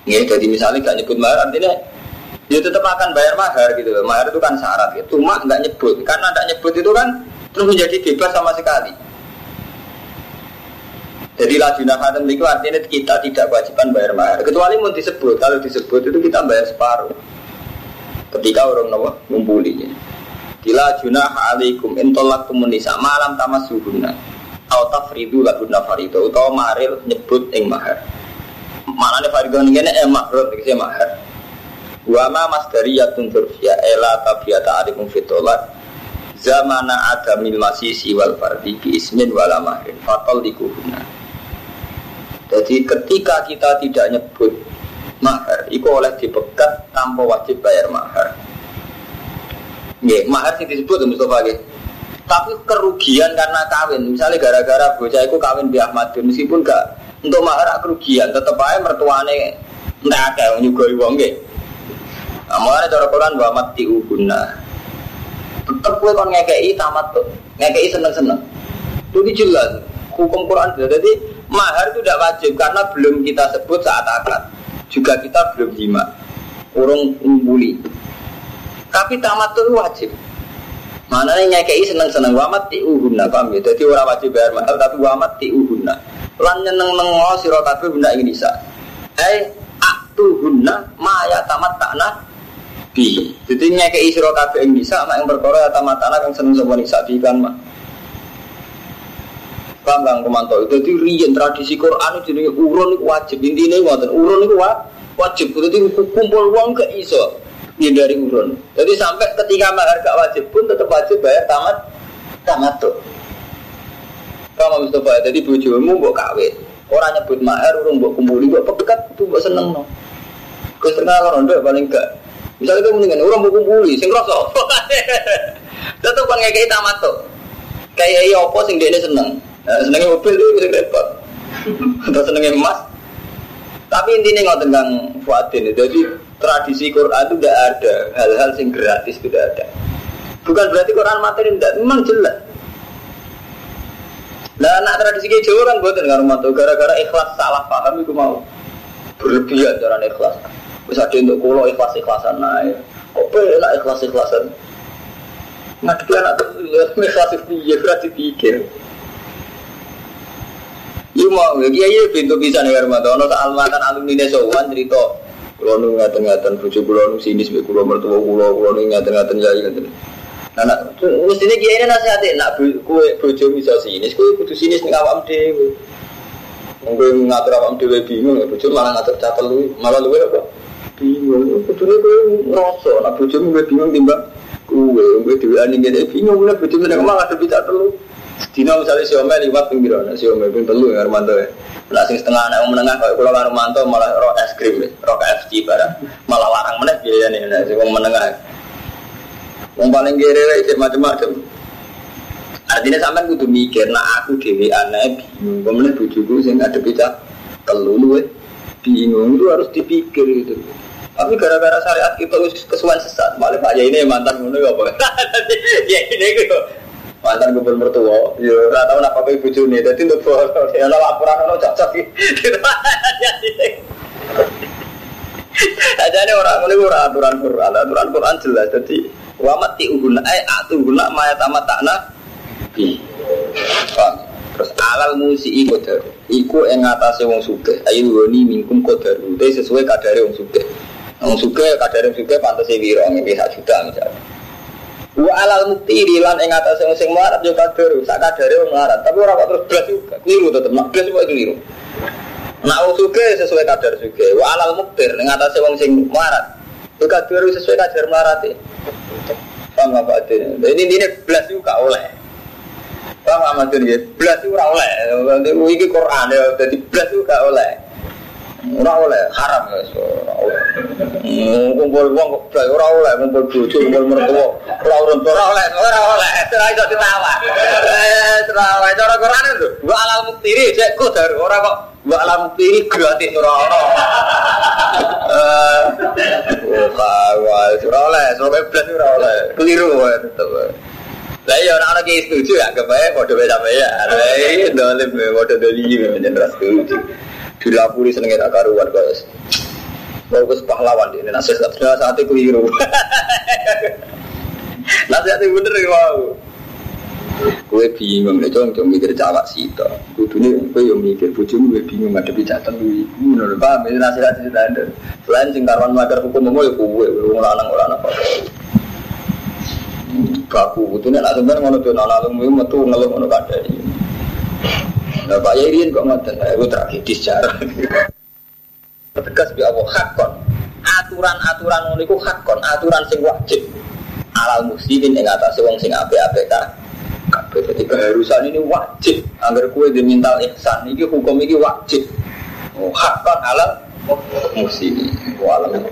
Nggak, jadi misalnya gak nyebut mahar, artinya dia tetap akan bayar mahar gitu loh. Mahar itu kan syarat gitu. Cuma nggak nyebut. Karena nggak nyebut itu kan terus menjadi bebas sama sekali. Jadi lajuna khatam itu artinya kita tidak kewajiban bayar mahar. Kecuali mau disebut, kalau disebut itu kita bayar separuh. Ketika orang nawa ngumpulinya. Dila junah alaikum intolak tumunisa malam tamas suhuna. Au tafridu laguna farido utawa maril nyebut ing mahar. Mana nih farido ini eh mahrut iki mahar. Wa ma masdariyatun turfiya ela tabiata alikum fitolak zamana adamil masisi wal fardi bi ismin wala mahrin fatol dikuhuna jadi ketika kita tidak nyebut mahar, itu oleh dipegat tanpa wajib bayar mahar. Nggih, mahar sih disebut Mustafa nggih. Tapi kerugian karena kawin, misalnya gara-gara bocah itu kawin bi Ahmad meskipun gak untuk mahar kerugian, tetap aja mertuane ndak ada nyugoi wong nggih. Nah, mulane cara Quran wa mati uhunna. Tetep kowe kon ngekeki tamat tuh, ngekeki seneng-seneng. Itu jelas hukum Quran. Jadi mahar itu tidak wajib karena belum kita sebut saat akad. Juga kita belum jima. Urung umbuli. Tapi tamat itu wajib. Mana yang nyekei seneng-seneng wamat ti uhunna paham ya? Jadi orang wajib bayar mahal tapi wamat ti uhunna. Lan nyeneng nengo sira kabeh benda ing nisa. Eh aktuhunna ma ya tamat takna bi. Jadi nyekei sira kabeh ing nisa mak ing perkara ya tamat takna kang seneng sapa nisa bi kan mah. Paham Kang Romanto? Jadi riyen tradisi Quran itu jenis urun itu wajib. Intinya ngoten, urun itu wajib. Jadi kumpul uang ke iso dari urun. Jadi sampai ketika mahar gak wajib pun tetap wajib bayar tamat tamat tuh. Paham Mustafa? Jadi bujumu buat kawin. Orang nyebut mahar, urun buat kumpuli, buat pekat itu buat seneng no. Kesenangan orang paling gak. Misalnya kamu dengan orang buat kumpuli, sing rasa. [LAUGHS] Tetap kan kayak tamat tuh. Kayak iya apa sing dia seneng. Nah, senengnya mobil itu bisa repot. [LAUGHS] Atau senengnya emas. Tapi intinya nggak tentang Fuadin. Jadi tradisi Quran itu tidak ada hal-hal yang gratis tidak ada. Bukan berarti Quran materi tidak, memang jelas. Nah, anak tradisi kayak Jawa kan buatan rumah gara-gara ikhlas salah paham itu mau berlebihan cara ikhlas. Bisa ada untuk kulo ikhlas ikhlasan naik. Kok lah ikhlas ikhlasan? Ngadepi anak tuh ikhlas itu ya berarti pikir. Iya mau, ya iya pintu nih karena tuh, ono almatan alumni desawan cerita, kalau nu ngaten ngaten bujuk kalau nu sini sebagai kalau mertua kalau kalau nu ngaten ngaten jadi ngaten. Nah, mestinya kiai ini nak kue bojo bisa sini, kue kudu sini nih awam dewi. Mungkin ngatur awam dewi bingung, bojo malah ngatur catel malah lu apa? Bingung, kudu nih kue ngerasa, nak bojo gue bingung timbang kue, gue dewi aning gede bingung, gue bojo nih malah ngatur catel. Dino misalnya si Ome liwat ping biro, si Ome ping telu ya Armanto ya. Nah sing setengah anak menengah kalau kalau Armanto malah rok es krim, rok KFC barang, malah larang meneh biaya nih, nah si menengah. Wong paling kere itu macam-macam. Artinya sampai kudu mikir, nah aku dewi aneh bingung, kemudian bujuku sing ada beda lu bingung itu harus dipikir gitu. Tapi gara-gara syariat kita kesuwan sesat, malah Pak ini mantan ngono ya apa? Ya ini gitu mantan gubernur mertua ya nggak tahu apa kayak bucu nih jadi untuk ya laporan lo cocok aja nih orang ini orang aturan Quran. Aturan Quran jelas jadi wamat ti uhuna eh atu uhuna maya tamat takna bi terus alal musi iku daru iku yang ngatasi wong suge ayu woni mingkum kodaru itu sesuai kadare wong suge wong suge kadare wong suge pantas wiro nggih sak juta misalnya Wa alal muktiri lan ing atase sing melarat yo kader, sak kadare wong melarat. Tapi ora kok terus blas juga. Keliru tetep, nek blas kok keliru. Nak wong suge sesuai kadar suge. Wa alal muktir ing atase wong sing melarat. Yo kader sesuai kadar melarat. Paham apa artinya? Ini ini blas juga oleh. Paham apa artinya? Blas ora oleh. Iki Quran ya, jadi blas juga oleh. Ora oleh haram ya, oleh. Kumpul wong kok blay ora oleh, kumpul bojo, kumpul mertua. Ora urun ora oleh, ora oleh. Ora iso ditawa. Eh, ora cara Quran itu. Wa alal muktiri cek kudar ora kok wa alal muktiri gratis ora ono. Eh, oh kawal ora oleh, sampe blas ora oleh. Keliru tetep. Lah iya orang orang setuju ya, doa sampai ya. Lah iya dolim, mau doa dolim, jangan setuju dilapuri senengnya tak karuan guys bagus pahlawan ini nasihat saat itu keliru [LAUGHS] nasihat itu bener ya mau Kue bingung, itu yang mikir cawak sih itu. Kue yang mikir, bujumu kue bingung ada bijatan ibu. Menurut paham, ini nasihat ada. Selain sing karuan melanggar hukum mau ya lu lanang orang apa. Baku, kudune nak sebenarnya ngono tuh nana lu metu ngeluh ngono kadari. Nah Pak Yairin kok ngoten, itu tragedis cara. Tegas bi Allah hakon. Aturan-aturan ngono iku hakon, aturan sing wajib. Alal muslimin ing atase wong sing apik-apik ta. Kabeh dadi keharusan ini wajib. Angger kue diminta ihsan iki hukum iki wajib. Oh, hakon alal muslimin. Wa alam